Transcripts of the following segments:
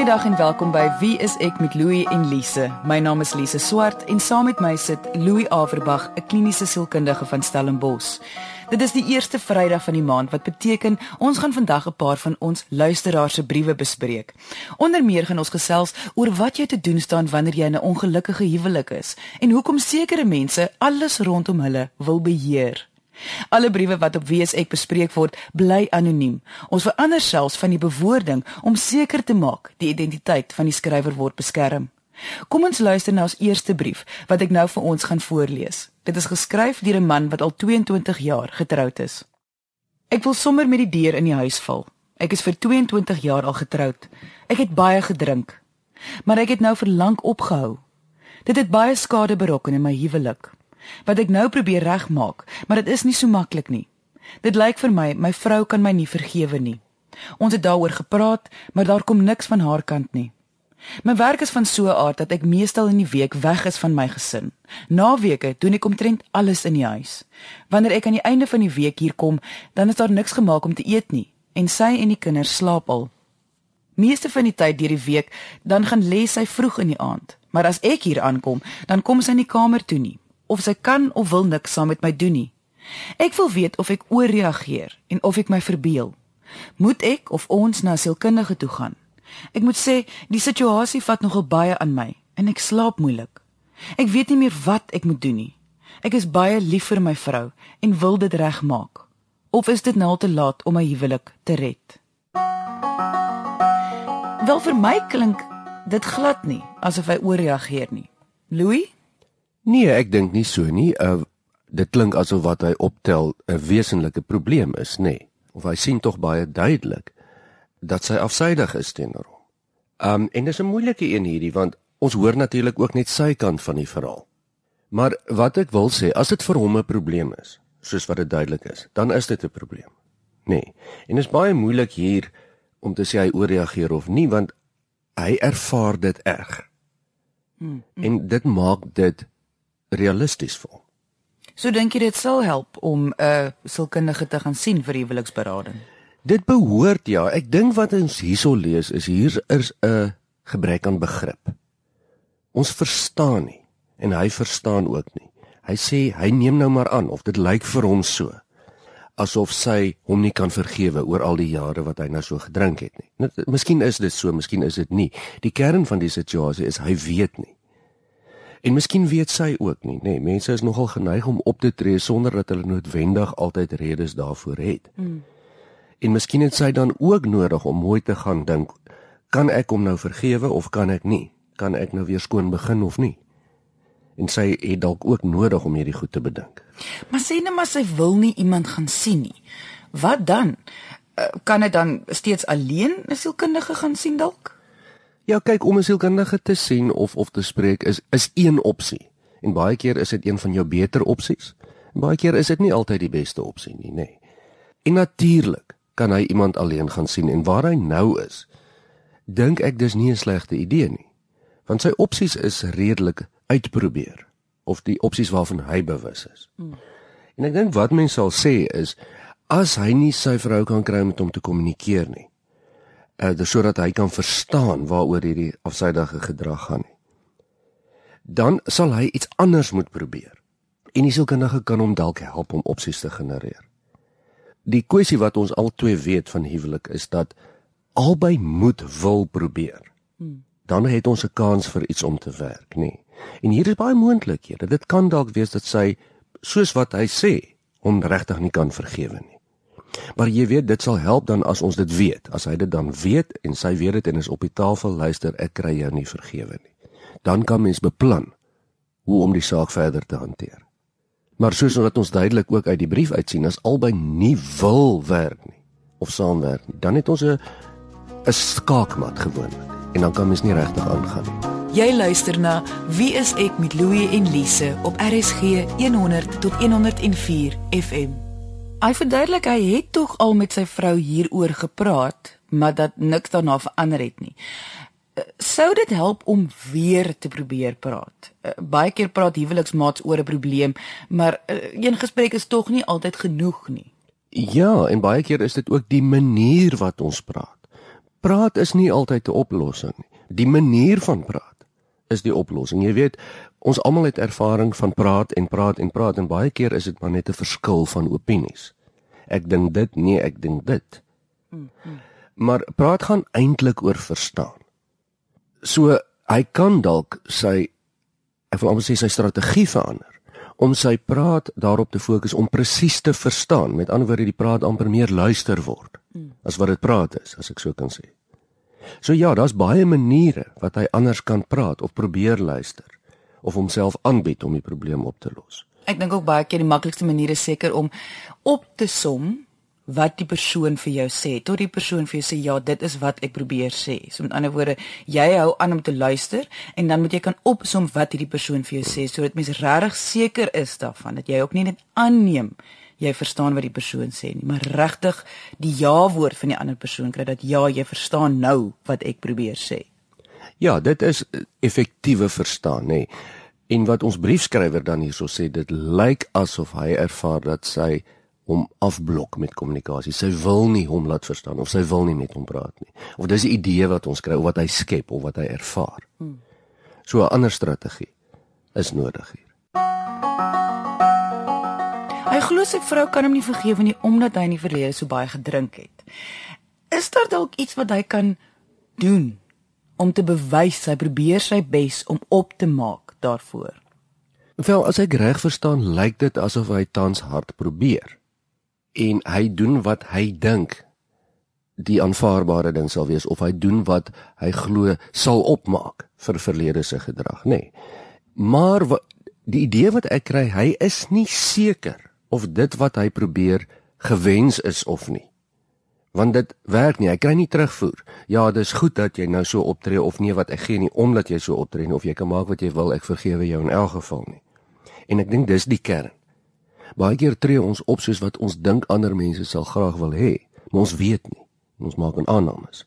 Goeiedag en welkom by Wie is ek met Louie en Lise. My naam is Lise Swart en saam met my sit Louie Averbag, 'n kliniese sielkundige van Stellenbosch. Dit is die eerste Vrydag van die maand wat beteken ons gaan vandag 'n paar van ons luisteraars se briewe bespreek. Onder meer gaan ons gesels oor wat jy te doen staan wanneer jy in 'n ongelukkige huwelik is en hoekom sekere mense alles rondom hulle wil beheer. Alle briewe wat op ek bespreek word, bly anoniem. Ons verander selfs van die bewoording om seker te maak die identiteit van die skrywer word beskerm. Kom ons luister na ons eerste brief wat ek nou vir ons gaan voorlees. Dit is geskryf deur 'n man wat al 22 jaar getroud is. Ek wil sommer met die deur in die huis val. Ek is vir 22 jaar al getroud. Ek het baie gedrink, maar ek het nou vir lank opgehou. Dit het baie skade berokken in my huwelik wat ek nou probeer regmaak, maar dit is nie so maklik nie. Dit lyk vir my my vrou kan my nie vergewe nie. Ons het daaroor gepraat, maar daar kom niks van haar kant nie. My werk is van so 'n aard dat ek meestal in die week weg is van my gesin. Naweke doen ek omtrent alles in die huis. Wanneer ek aan die einde van die week hier kom, dan is daar niks gemaak om te eet nie en sy en die kinders slaap al. Meeste van die tyd deur die week dan gaan lê sy vroeg in die aand. Maar as ek hier aankom, dan kom sy in die kamer toe nie of sy kan of wil niks saam met my doen nie. Ek wil weet of ek ooreageer en of ek my verbeel. Moet ek of ons na 'n sielkundige toe gaan? Ek moet sê, die situasie vat nogal baie aan my en ek slaap moeilik. Ek weet nie meer wat ek moet doen nie. Ek is baie lief vir my vrou en wil dit regmaak. Of is dit nou te laat om my huwelik te red? Wel vir my klink dit glad nie asof hy ooreageer nie. Louis Nee, ek dink nie so nie. Uh dit klink asof wat hy optel 'n wesenlike probleem is, nê. Nee. Of hy sien tog baie duidelik dat sy afsydig is teenoor hom. Um en dis 'n moeilike een hierdie want ons hoor natuurlik ook net sy kant van die verhaal. Maar wat ek wil sê, as dit vir hom 'n probleem is, soos wat dit duidelik is, dan is dit 'n probleem. Nee. En dit is baie moeilik hier om te sê hy ooreageer of nie want hy ervaar dit erg. Hmm, hmm. En dit maak dit realisties voel. So dink jy dit sal help om 'n uh, sielkundige te gaan sien vir huweliksberading? Dit behoort ja, ek dink wat ons hierso lees is hier is 'n gebrek aan begrip. Ons verstaan nie en hy verstaan ook nie. Hy sê hy neem nou maar aan of dit lyk vir hom so asof sy hom nie kan vergewe oor al die jare wat hy nou so gedrink het nie. Miskien is dit so, miskien is dit nie. Die kern van die situasie is hy weet nie. En miskien weet sy ook nie, nê. Nee, mense is nogal geneig om op te tree sonder dat hulle noodwendig altyd redes daarvoor het. Mm. En miskien het sy dan ook nodig om mooi te gaan dink, kan ek hom nou vergewe of kan ek nie? Kan ek nou weer skoon begin of nie? En sy het dalk ook nodig om hierdie goed te bedink. Maar sê net maar sy wil nie iemand gaan sien nie. Wat dan? Uh, kan dit dan steeds alleen 'n sielkundige gaan sien dalk? Ja, kyk om 'n sielkundige te sien of of te spreek is is een opsie. En baie keer is dit een van jou beter opsies. En baie keer is dit nie altyd die beste opsie nie, nê. Nee. En natuurlik kan hy iemand alleen gaan sien en waar hy nou is, dink ek dis nie 'n slegte idee nie. Want sy opsies is redelik uitprobeer of die opsies waarvan hy bewus is. Hmm. En ek dink wat mense sal sê is as hy nie sy vrou kan kry om met hom te kommunikeer nie, uh, sodat hy kan verstaan waaroor hierdie afsydige gedrag gaan nie. Dan sal hy iets anders moet probeer. En die sielkundige kan hom dalk help om opsies te genereer. Die kwessie wat ons al twee weet van huwelik is dat albei moet wil probeer. Hmm. Dan het ons 'n kans vir iets om te werk, nê. En hier is baie moontlikhede. Dit kan dalk wees dat sy soos wat hy sê, hom regtig nie kan vergewe nie. Maar jy weet dit sal help dan as ons dit weet. As hy dit dan weet en sy weet dit en is op die tafel luister, ek kry jou nie vergewe nie. Dan kan mens beplan hoe om die saak verder te hanteer. Maar soos wat ons duidelik ook uit die brief uitsien, as albei nie wil werk nie of saamwerk nie, dan het ons 'n 'n skaakmat gewoonlik en dan kan mens nie regtig aangaan nie. Jy luister na Wie is ek met Louie en Lise op RSG 100 tot 104 FM. Hy verduidelik hy het tog al met sy vrou hieroor gepraat, maar dat niks daarna verander het nie. Eh, sou dit help om weer te probeer praat? Eh, baie keer praat huweliksmaats oor 'n probleem, maar eh, een gesprek is tog nie altyd genoeg nie. Ja, en baie keer is dit ook die manier wat ons praat. praat is nie altyd 'n oplossing nie. Die manier van praat is die oplossing. Jy weet, ons almal het ervaring van praat en praat en praat en baie keer is dit maar net 'n verskil van opinies. Ek dink dit, nee, ek dink dit. Maar praat gaan eintlik oor verstaan. So hy kan dalk sy ek wil amper sê sy strategie verander om sy praat daarop te fokus om presies te verstaan. Met ander woorde, die praat amper meer luister word as wat dit praat is, as ek so kan sê. So ja, daar's baie maniere wat hy anders kan praat of probeer luister of homself aanbied om die probleem op te los. Ek dink ook baie keer die maklikste manier is seker om op te som wat die persoon vir jou sê. Tot die persoon vir jou sê ja, dit is wat ek probeer sê. So met ander woorde, jy hou aan om te luister en dan moet jy kan opsom wat hierdie persoon vir jou sê sodat mens regtig seker is daarvan dat jy ook nie net aanneem jy verstaan wat die persoon sê nie, maar regtig die ja-woord van die ander persoon kry dat ja, jy verstaan nou wat ek probeer sê. Ja, dit is effektiewe verstaan, nê. En wat ons briefskrywer dan hierso sê, dit lyk asof hy ervaar dat sy hom afblok met kommunikasie. Sy wil nie hom laat verstaan of sy wil nie met hom praat nie. Of dis 'n idee wat ons kry of wat hy skep of wat hy ervaar. Hmm. So 'n ander strategie is nodig hier. Hy glo sy vrou kan hom nie vergewe nie omdat hy in die verlede so baie gedrink het. Is daar dalk iets wat hy kan doen om te bewys hy probeer sy bes om op te maak daarvoor? Wel, as ek reg verstaan, lyk dit asof hy tans hard probeer. En hy doen wat hy dink die aanvaarbare ding sal wees of hy doen wat hy glo sal opmaak vir verlede se gedrag, nê. Nee. Maar wat, die idee wat ek kry, hy is nie seker of dit wat hy probeer gewens is of nie. Want dit werk nie, hy kry nie terugvoer. Ja, dis goed dat jy nou so optree of nee wat ek gee nie omdat jy so optree nie of jy kan maak wat jy wil, ek vergewe jou in elk geval nie. En ek dink dis die kern. Baie keer tree ons op soos wat ons dink ander mense sal graag wil hê, maar ons weet nie. Ons maak 'n aannames.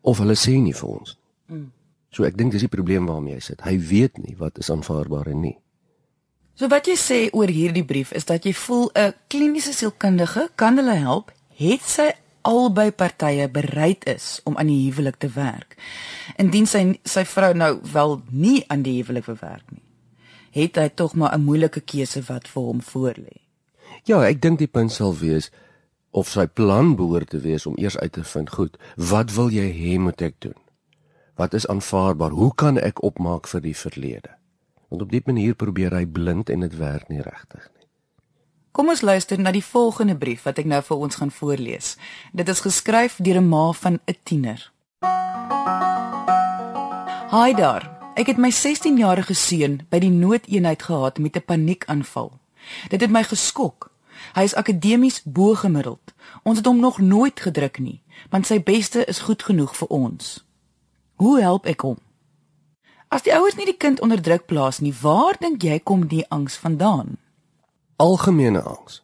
Of hulle sê nie vir ons nie. Mm. So ek dink dis die probleem waarmee hy sit. Hy weet nie wat is aanvaarbaar en nie. So wat jy sê oor hierdie brief is dat jy voel 'n kliniese sielkundige kan hulle help, het sy albei partye bereid is om aan die huwelik te werk. Indien sy sy vrou nou wel nie aan die huwelik wil werk nie, het hy tog maar 'n moeilike keuse wat vir hom voorlê. Ja, ek dink die punt sal wees of sy plan behoort te wees om eers uit te vind, goed, wat wil jy hê moet ek doen? Wat is aanvaarbaar? Hoe kan ek opmaak vir die verlede? Want op diep manier probeer hy blind en dit werk nie regtig nie. Kom ons luister na die volgende brief wat ek nou vir ons gaan voorlees. Dit is geskryf deur 'n ma van 'n tiener. Haai daar. Ek het my 16-jarige seun by die noodeenheid gehad met 'n paniekaanval. Dit het my geskok. Hy is akademies bo-gemiddeld. Ons het hom nog nooit gedruk nie, want sy beste is goed genoeg vir ons. Hoe help ek hom? As die ouers nie die kind onder druk plaas nie, waar dink jy kom die angs vandaan? Algemene angs.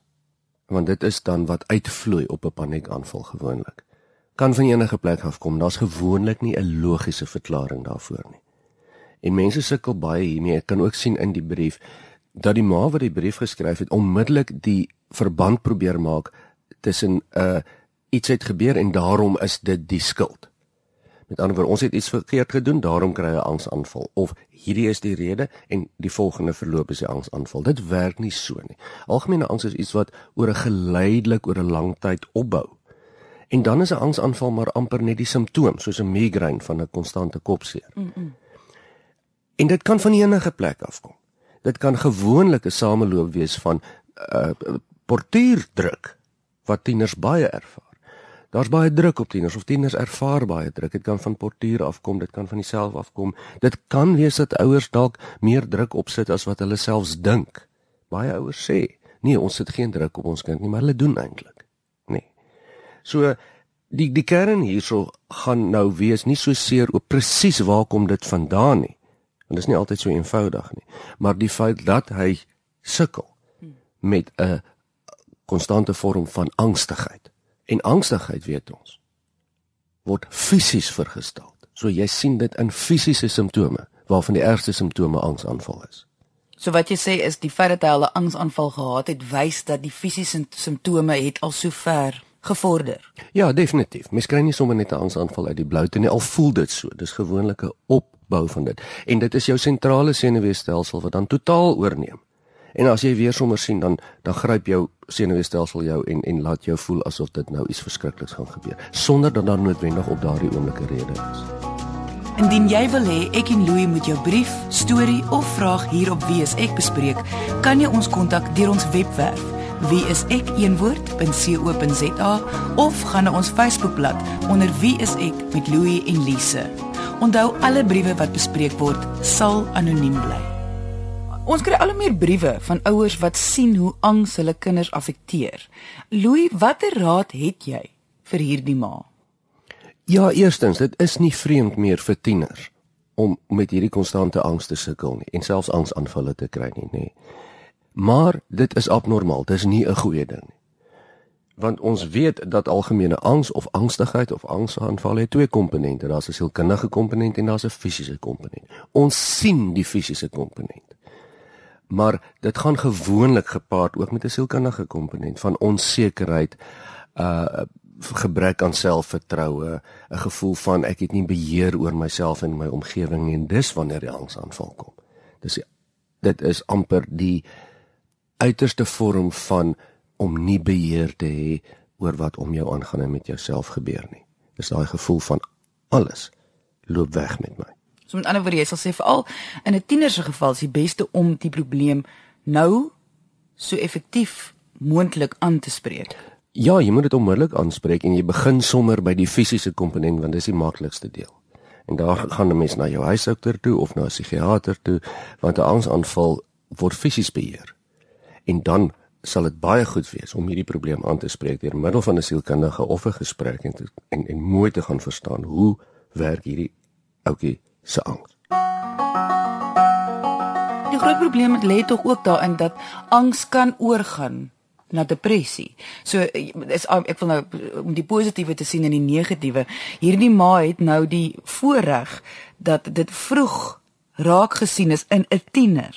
Want dit is dan wat uitvloei op 'n paniekaanval gewoonlik. Kan van enige plek af kom. Daar's gewoonlik nie 'n logiese verklaring daarvoor nie. En mense sukkel baie hiermee. Ek kan ook sien in die brief dat die ma wat die brief geskryf het, onmiddellik die verband probeer maak tussen 'n uh, iets het gebeur en daarom is dit die skuld. Met ander woorde, ons het iets verkeerd gedoen, daarom kry hy 'n angsaanval of hierdie is die rede en die volgende verloop is die angsaanval. Dit werk nie so nie. Algemene angs is iets wat oor 'n geleidelik oor 'n lang tyd opbou. En dan is 'n angsaanval maar amper net die simptoom, soos 'n migraine van 'n konstante kopseer. Mm -mm. En dit kan van enige plek afkom. Dit kan gewoonlik 'n sameloop wees van uh portuurdruk wat tieners baie ervaar. Daar's baie druk op tieners of tieners ervaar baie druk. Dit kan van portuur afkom, dit kan van jouself afkom. Dit kan wees dat ouers dalk meer druk opsit as wat hulle selfs dink. Baie ouers sê, "Nee, ons sit geen druk op ons kind nie, maar hulle doen eintlik." Nee. So die die kern hierso gaan nou wees nie so seer oor presies waar kom dit vandaan nie. Want dit is nie altyd so eenvoudig nie, maar die feit dat hy sukkel met 'n konstante vorm van angstigheid En angstigheid weet ons word fisies vergestel. So jy sien dit in fisiese simptome waarvan die ergste simptome angsaanval is. So wat jy sê is die feit dat hy 'n angsaanval gehad het, wys dat die fisiese simptome het al so ver gevorder. Ja, definitief. Mens kry nie sommer net 'n angsaanval uit die blou nie. Al voel dit so. Dis gewoonlik 'n opbou van dit. En dit is jou sentrale senuweestelsel wat dan totaal oorneem. En as jy weer sommer sien dan dan gryp jou senuweestelsel jou en en laat jou voel asof dit nou iets verskrikliks gaan gebeur sonder dat daar noodwendig op daardie oomblik 'n rede is. Indien jy wil hê ek en Louie moet jou brief, storie of vraag hier op Wie is ek bespreek, kan jy ons kontak deur ons webwerf wie is ek een woord.co.za of gaan na ons Facebookblad onder wie is ek met Louie en Lise. Onthou alle briewe wat bespreek word sal anoniem bly. Ons kry al hoe meer briewe van ouers wat sien hoe angs hulle kinders affekteer. Louis, watter raad het jy vir hierdie ma? Ja, eerstens, dit is nie vreemd meer vir tieners om met hierdie konstante angs te sukkel nie en selfs angsaanvalle te kry nie, nê. Maar dit is abnormaal, dit is nie 'n goeie ding nie. Want ons weet dat algemene angs of angstigheid of angsaanvalle het twee komponente. Daar's 'n sielkundige komponent en daar's 'n fisiese komponent. Ons sien die fisiese komponent maar dit gaan gewoonlik gepaard ook met 'n sielkundige komponent van onsekerheid uh gebrek aan selfvertroue 'n gevoel van ek het nie beheer oor myself en my omgewing en dis wanneer die angsaanval kom. Dis dit is amper die uiterste vorm van om nie beheer te hê oor wat om jou aangaan en met jouself gebeur nie. Dis daai gevoel van alles loop weg met my So met ander woorde jy sal sê veral in 'n tiener se geval is die beste om die probleem nou so effektief moontlik aan te spreek. Ja, jy moet dit onmiddellik aanspreek en jy begin sommer by die fisiese komponent want dis die maklikste deel. En daar gaan 'n mens na jou huisdokter toe of na 'n psigiater toe want 'n angsaanval word fisies beheer. En dan sal dit baie goed wees om hierdie probleem aan te spreek deur middel van 'n sielkundige of 'n gesprek en, en en mooi te gaan verstaan hoe werk hierdie ouetjie se angs. Die groot probleem lê tog ook daarin dat angs kan oorgaan na depressie. So is ek wil nou om die positiewe te sien en die negatiewe. Hierdie ma het nou die voorreg dat dit vroeg raak gesien is in 'n tiener.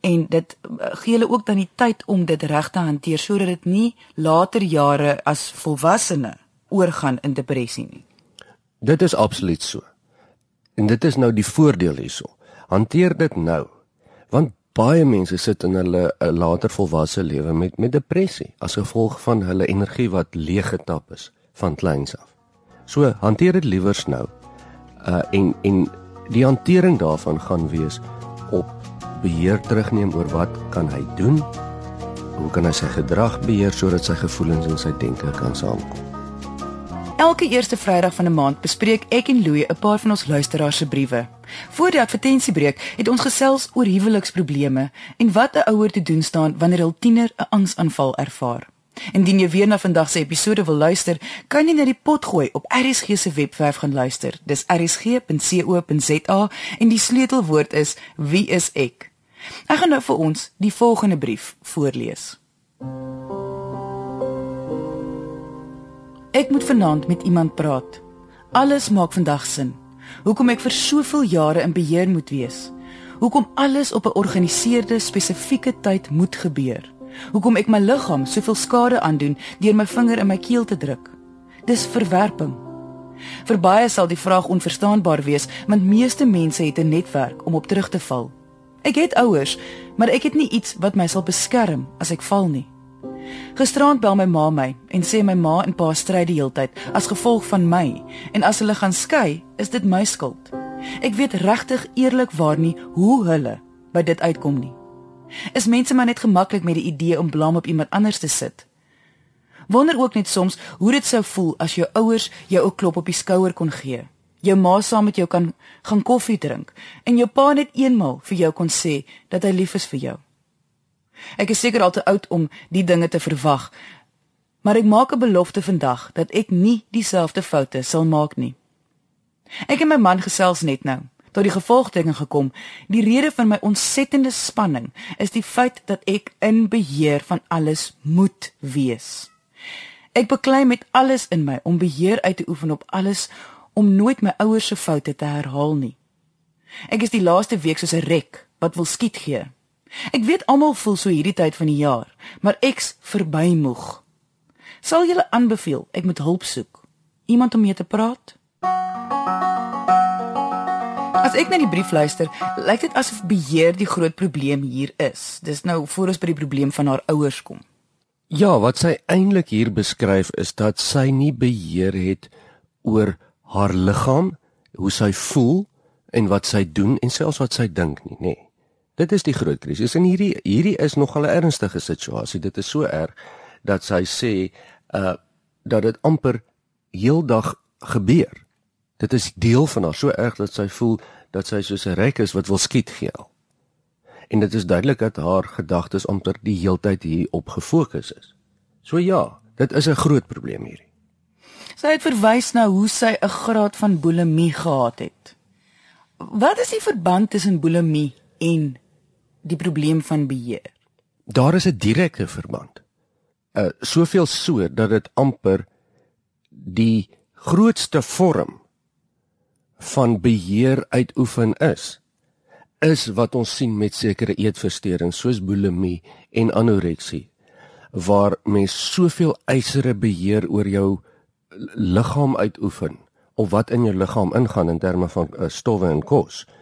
En dit gee hulle ook dan die tyd om dit reg te hanteer sodat dit nie later jare as volwassene oorgaan in depressie nie. Dit is absoluut so. En dit is nou die voordeel hierso. Hanteer dit nou. Want baie mense sit in hulle eh, later volwasse lewe met met depressie as gevolg van hulle energie wat leeg getap is van kleins af. So hanteer dit liewers nou. Uh en en die hantering daarvan gaan wees op beheer terugneem oor wat kan hy doen? Hoe kan hy sy gedrag beheer sodat sy gevoelens en sy denke kan saamkom? Elke eerste Vrydag van 'n maand bespreek ek en Louie 'n paar van ons luisteraars se briewe. Voor die advertensiebreek het ons gesels oor huweliksprobleme en wat 'n ouer te doen staan wanneer hul tiener 'n angsaanval ervaar. Indien jy weer na vandag se episode wil luister, kan jy na die pot gooi op RSG se webwerf gaan luister. Dis rsg.co.za en die sleutelwoord is wie is ek. Ek gaan nou vir ons die volgende brief voorlees. Ek moet vanaand met iemand praat. Alles maak vandag sin. Hoekom ek vir soveel jare in beheer moet wees? Hoekom alles op 'n georganiseerde spesifieke tyd moet gebeur? Hoekom ek my liggaam soveel skade aandoen deur my vinger in my keel te druk? Dis verwerping. Vir baie sal die vraag onverstaanbaar wees, want meeste mense het 'n netwerk om op terug te val. Ek het ouers, maar ek het nie iets wat my sal beskerm as ek val nie. Gisterand bel my ma my en sê my ma en pa stry die heeltyd as gevolg van my en as hulle gaan skei, is dit my skuld. Ek weet regtig eerlikwaar nie hoe hulle by dit uitkom nie. Is mense maar net gemaklik met die idee om blame op iemand anders te sit? Wonder ook net soms hoe dit sou voel as jou ouers jou 'n klop op die skouer kon gee. Jou ma saam met jou kan gaan koffie drink en jou pa net eenmal vir jou kon sê dat hy lief is vir jou. Ek is seker al te oud om die dinge te verwag. Maar ek maak 'n belofte vandag dat ek nie dieselfde foute sal maak nie. Ek en my man gesels net nou tot die gevolgtrekking gekom. Die rede van my ontsettende spanning is die feit dat ek in beheer van alles moet wees. Ek beklei met alles in my om beheer uit te oefen op alles om nooit my ouers se foute te herhaal nie. Ek is die laaste week soos 'n rek wat wil skiet gee. Ek weet almal voel so hierdie tyd van die jaar, maar ek's verby moeg. Sal julle aanbeveel ek moet hulp soek? Iemand om mee te praat? As ek na die brief luister, lyk dit asof beheer die groot probleem hier is. Dis nou voor ons by die probleem van haar ouers kom. Ja, wat sy eintlik hier beskryf is dat sy nie beheer het oor haar liggaam, hoe sy voel en wat sy doen en selfs wat sy dink nie, nê. Nee. Dit is die groot krisis en hierdie hierdie is nogal 'n ernstige situasie. Dit is so erg dat sy sê uh dat dit amper heeldag gebeur. Dit is deel van haar so erg dat sy voel dat sy soos 'n rek is wat wil skiet gee. En dit is duidelik dat haar gedagtes amper die heeltyd hier op gefokus is. So ja, dit is 'n groot probleem hierdie. Sy het verwys na hoe sy 'n graad van bulimie gehad het. Wat is die verband tussen bulimie en die probleem van beheer? Daar is 'n direkte verband. Uh soveel so dat dit amper die grootste vorm van beheer uitoefen is is wat ons sien met sekere eetversteurings soos bulimie en anoreksie waar mens soveel eisere beheer oor jou liggaam uitoefen of wat in jou liggaam ingaan in terme van uh, stowwe en kos uh,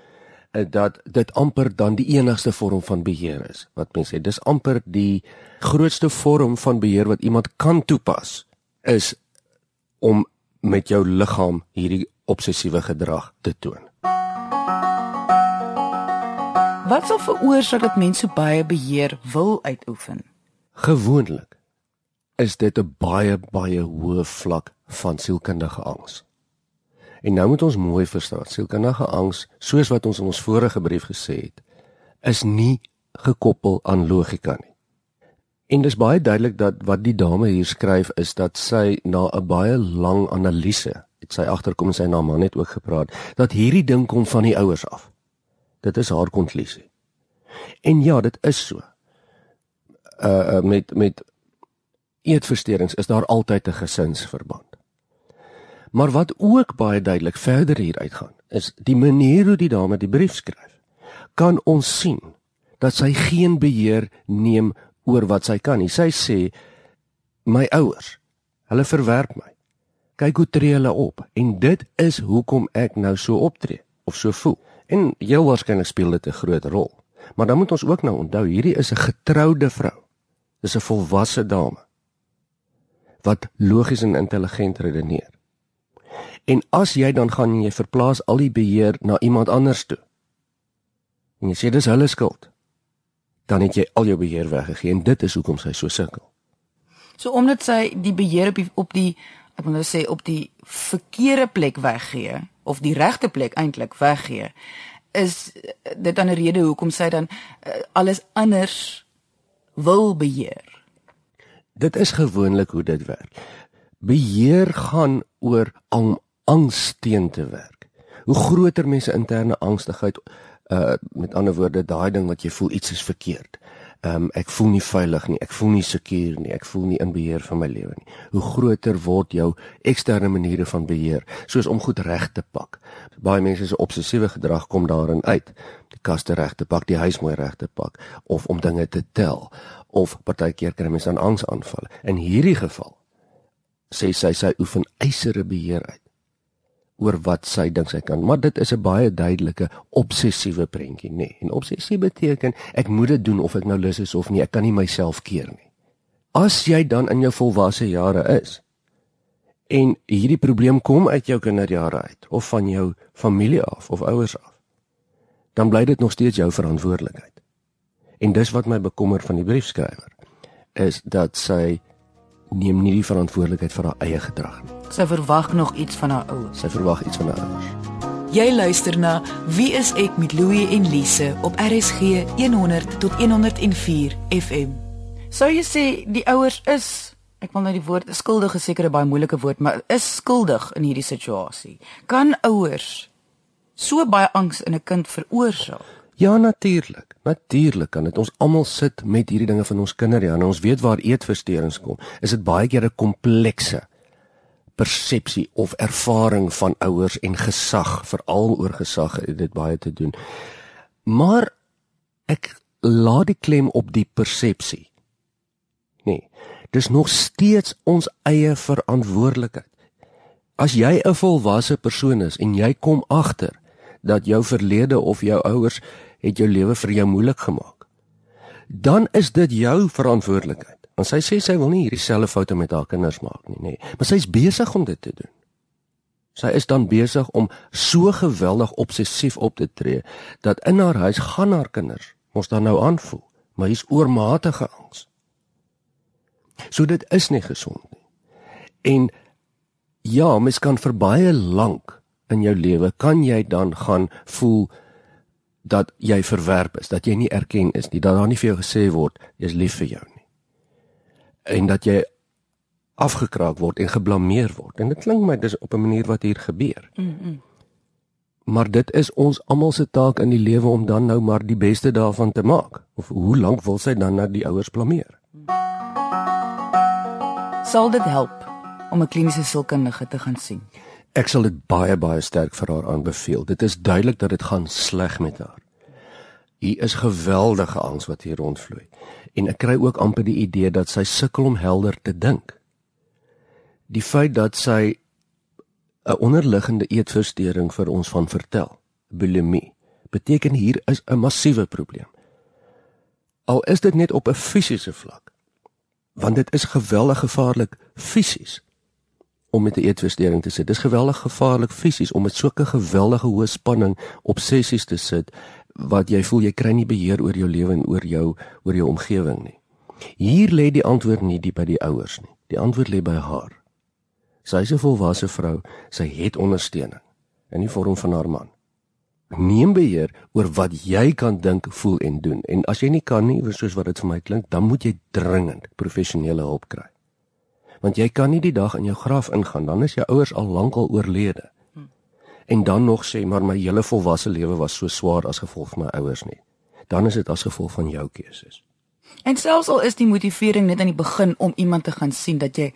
dat dit amper dan die enigste vorm van beheer is wat mense sê dis amper die grootste vorm van beheer wat iemand kan toepas is om met jou liggaam hierdie obsessiewe gedrag te toon. Wat sou veroorsaak dat mense baie beheer wil uitoefen? Gewoonlik is dit 'n baie baie hoë vlak van sielkundige angs. En nou moet ons mooi verstaan, sielkundige angs, soos wat ons in ons vorige brief gesê het, is nie gekoppel aan logika nie. En dis baie duidelik dat wat die dame hier skryf is dat sy na 'n baie lang analise het sy agterkom en sy na man het ook gepraat dat hierdie ding kom van die ouers af. Dit is haar konklusie. En ja, dit is so. Uh, uh met met eetversteurings is daar altyd 'n gesinsverband. Maar wat ook baie duidelik verder hier uitgaan, is die manier hoe die dame die brief skryf. Kan ons sien dat sy geen beheer neem oor wat sy kan nie. Sy sê my ouers, hulle verwerp my kyk hoe tree hulle op en dit is hoekom ek nou so optree of so voel. En heel waarskynlik speel dit 'n groot rol. Maar dan moet ons ook nou onthou hierdie is 'n getroude vrou. Dis 'n volwasse dame wat logies en intelligent redeneer. En as jy dan gaan en jy verplaas al die beheer na iemand anders toe. En jy sê dis hulle skuld. Dan het jy al jou beheer weggegee en dit is hoekom sy so sukkel. So omdat sy die beheer op die, op die ek wil nou sê op die verkeerde plek weggee of die regte plek eintlik weggee is dit dan 'n rede hoekom sy dan uh, alles anders wil beheer. Dit is gewoonlik hoe dit werk. Beheer gaan oor om angs teen te werk. Hoe groter mense interne angstigheid uh met ander woorde daai ding wat jy voel iets is verkeerd ehm um, ek voel nie veilig nie, ek voel nie seker nie, ek voel nie in beheer van my lewe nie. Hoe groter word jou eksterne maniere van beheer, soos om goed reg te pak. Baie mense se obsessiewe gedrag kom daarin uit. Die kaste reg te pak, die huis mooi reg te pak of om dinge te tel of partykeer kry mense aan angsaanvalle. In hierdie geval sê sy sy oefen eisere beheer uit oor wat sy dink sy kan, maar dit is 'n baie duidelike obsessiewe prentjie, nê. Nee. En obsessie beteken ek moet dit doen of ek nou lus is of nie, ek kan nie myself keer nie. As jy dan in jou volwasse jare is en hierdie probleem kom uit jou kinderjare uit of van jou familie af of ouers af, dan bly dit nog steeds jou verantwoordelikheid. En dis wat my bekommer van die briefskrywer is dat sy neem nie die verantwoordelikheid vir haar eie gedrag nie. Sy verwag nog iets van haar ouers. Sy verwag iets van haar ouers. Jy luister na Wie is ek met Louie en Lise op RSG 100 tot 104 FM. Sou jy sê die ouers is ek wil nou die woord skuldig seker 'n baie moeilike woord, maar is skuldig in hierdie situasie? Kan ouers so baie angs in 'n kind veroorsaak? Ja natuurlik. Natuurlik kan dit. Ons almal sit met hierdie dinge van ons kinders ja, en ons weet waar eetversteurings kom. Is dit baie keer 'n komplekse persepsie of ervaring van ouers en gesag, veral oor gesag het dit baie te doen. Maar ek laat die klem op die persepsie. Nee. Dis nog steeds ons eie verantwoordelikheid. As jy 'n volwasse persoon is en jy kom agter dat jou verlede of jou ouers het jou lewe vir jou moeilik gemaak, dan is dit jou verantwoordelikheid. Want sy sê sy wil nie hierdie selfe foute met haar kinders maak nie, nê. Nee. Maar sy's besig om dit te doen. Sy is dan besig om so geweldig obsessief op te tree dat in haar huis gaan haar kinders mos dan nou aanvoel, maar hier's oormatige angs. So dit is nie gesond nie. En ja, mens kan vir baie lank in jou lewe kan jy dan gaan voel dat jy verwerp is, dat jy nie erken is nie, dat daar nie vir jou gesê word jy's lief vir jou nie. En dat jy afgekraak word en geblameer word. En dit klink my dis op 'n manier wat hier gebeur. Mm. -mm. Maar dit is ons almal se taak in die lewe om dan nou maar die beste daarvan te maak. Of hoe lank wil sy dan na die ouers blameer? Sal dit help om 'n kliniese sielkundige te gaan sien? Ek sal dit baie baie sterk vir haar aanbeveel. Dit is duidelik dat dit gaan sleg met haar. Hier is geweldige angs wat hier rondvloei. En ek kry ook amper die idee dat sy sukkel om helder te dink die feit dat sy 'n onderliggende eetversteuring vir ons van vertel, bulimie, beteken hier is 'n massiewe probleem. Al is dit net op 'n fisiese vlak. Want dit is geweldig gevaarlik fisies om met 'n eetversteuring te sit. Dis geweldig gevaarlik fisies om met sulke geweldige hoë spanning obsessies te sit wat jy voel jy kry nie beheer oor jou lewe en oor jou oor jou omgewing nie. Hier lê die antwoord nie die by die ouers nie. Die antwoord lê by haar. Sy is 'n volwasse vrou, sy het ondersteuning in die vorm van haar man. Neem beheer oor wat jy kan dink, voel en doen. En as jy nie kan nie, soos wat dit vir my klink, dan moet jy dringend professionele hulp kry. Want jy kan nie die dag in jou graf ingaan, dan is jou ouers al lank al oorlede. En dan nog sê maar my hele volwasse lewe was so swaar as gevolg van my ouers nie. Dan is dit as gevolg van jou keuses. En selfs al is die motivering net aan die begin om iemand te gaan sien dat jy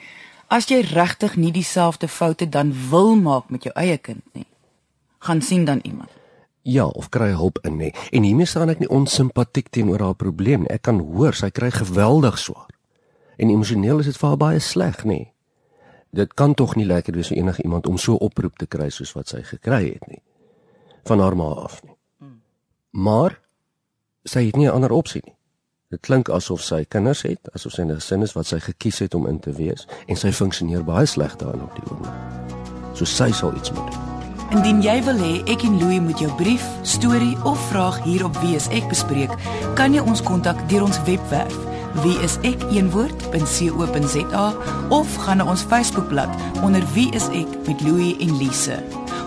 as jy regtig nie dieselfde foute dan wil maak met jou eie kind nie, gaan sien dan iemand. Ja, of kry hulp in nie. En hiermee staan ek nie onsimpatiek teenoor haar probleem nie. Ek kan hoor sy kry geweldig swaar. En emosioneel is dit vir haar baie sleg, nê. Dit kan tog nie lekker wees vir enige iemand om so oproep te kry soos wat sy gekry het nie. Van haar ma af nie. Hmm. Maar sy het nie 'n ander opsie nie. Dit klink asof sy kinders het, asof sy 'n gesin is wat sy gekies het om in te wees en sy funksioneer baie sleg daarin op die oomblik. So sy sal iets moet doen. Indien jy wil hê ek en Louie moet jou brief, storie of vraag hier op Wie is ek bespreek, kan jy ons kontak deur ons webwerf wieisek.co.za of gaan na ons Facebookblad onder Wie is ek met Louie en Lise.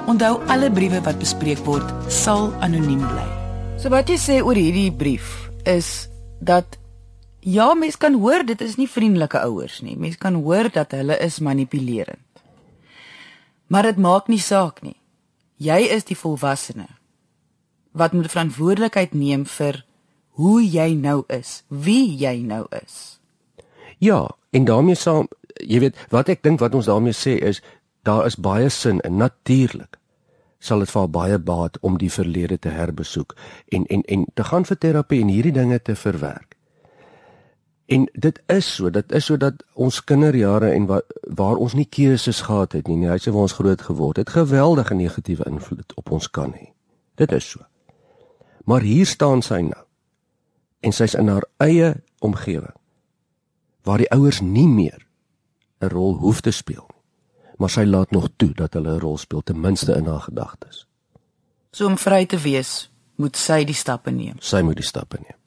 Onthou alle briewe wat bespreek word sal anoniem bly. So wat jy sê oor hierdie brief is dat ja, mens kan hoor dit is nie vriendelike ouers nie. Mens kan hoor dat hulle is manipulerend. Maar dit maak nie saak nie. Jy is die volwassene wat moet verantwoordelikheid neem vir hoe jy nou is, wie jy nou is. Ja, en daarmee saam, jy weet, wat ek dink wat ons daarmee sê is daar is baie sin in natuurlik sal dit vir haar baie baat om die verlede te herbesoek en en en te gaan vir terapie en hierdie dinge te verwerk. En dit is so, dit is so dat ons kinderjare en wa, waar ons nie keuses gehad het nie, nie huise waar ons groot geword het, geweldige negatiewe invloed op ons kan hê. Dit is so. Maar hier staan sy nou. En sy's in haar eie omgewing waar die ouers nie meer 'n rol hoef te speel maar sy laat nog toe dat hulle 'n rol speel ten minste in haar gedagtes. So om vry te wees, moet sy die stappe neem. Sy moet die stappe neem.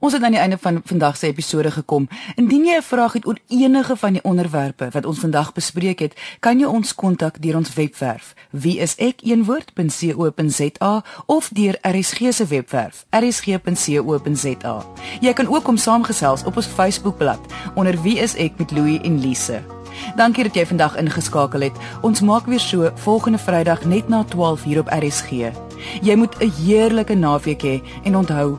Ons het aan die einde van vandag se episode gekom. Indien jy 'n vraag het oor enige van die onderwerpe wat ons vandag bespreek het, kan jy ons kontak deur ons webwerf wieisek1woord.co.za of deur RSG se webwerf rsg.co.za. Jy kan ook kom saamgesels op ons Facebookblad onder wie is ek met Louie en Lise. Dankie dat jy vandag ingeskakel het. Ons maak weer so volgende Vrydag net na 12 hier op RSG. Jy moet 'n heerlike naweek hê en onthou,